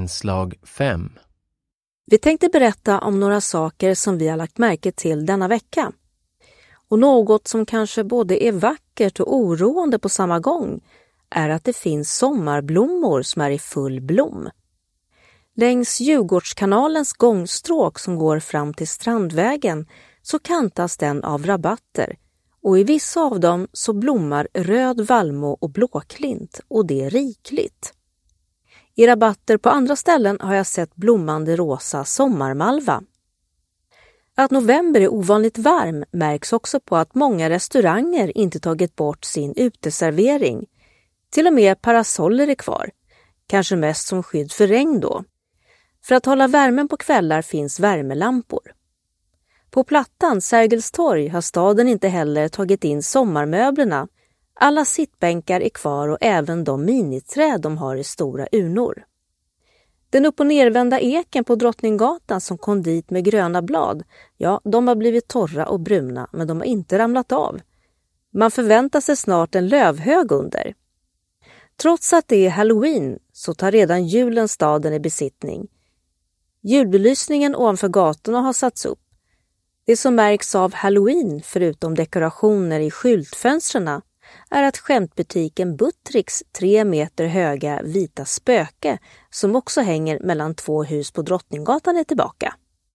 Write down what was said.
Inslag 5 Vi tänkte berätta om några saker som vi har lagt märke till denna vecka. Och något som kanske både är vackert och oroande på samma gång är att det finns sommarblommor som är i full blom. Längs Djurgårdskanalens gångstråk som går fram till Strandvägen så kantas den av rabatter och i vissa av dem så blommar röd vallmo och blåklint och det är rikligt. I rabatter på andra ställen har jag sett blommande rosa sommarmalva. Att november är ovanligt varm märks också på att många restauranger inte tagit bort sin uteservering. Till och med parasoller är kvar, kanske mest som skydd för regn då. För att hålla värmen på kvällar finns värmelampor. På Plattan, Sergels torg, har staden inte heller tagit in sommarmöblerna. Alla sittbänkar är kvar och även de miniträd de har i stora urnor. Den upp och nervända eken på Drottninggatan som kom dit med gröna blad, ja, de har blivit torra och bruna, men de har inte ramlat av. Man förväntar sig snart en lövhög under. Trots att det är halloween så tar redan julen staden i besittning. Julbelysningen ovanför gatorna har satts upp. Det som märks av halloween, förutom dekorationer i skyltfönstren, är att skämtbutiken Buttricks tre meter höga vita spöke som också hänger mellan två hus på Drottninggatan är tillbaka.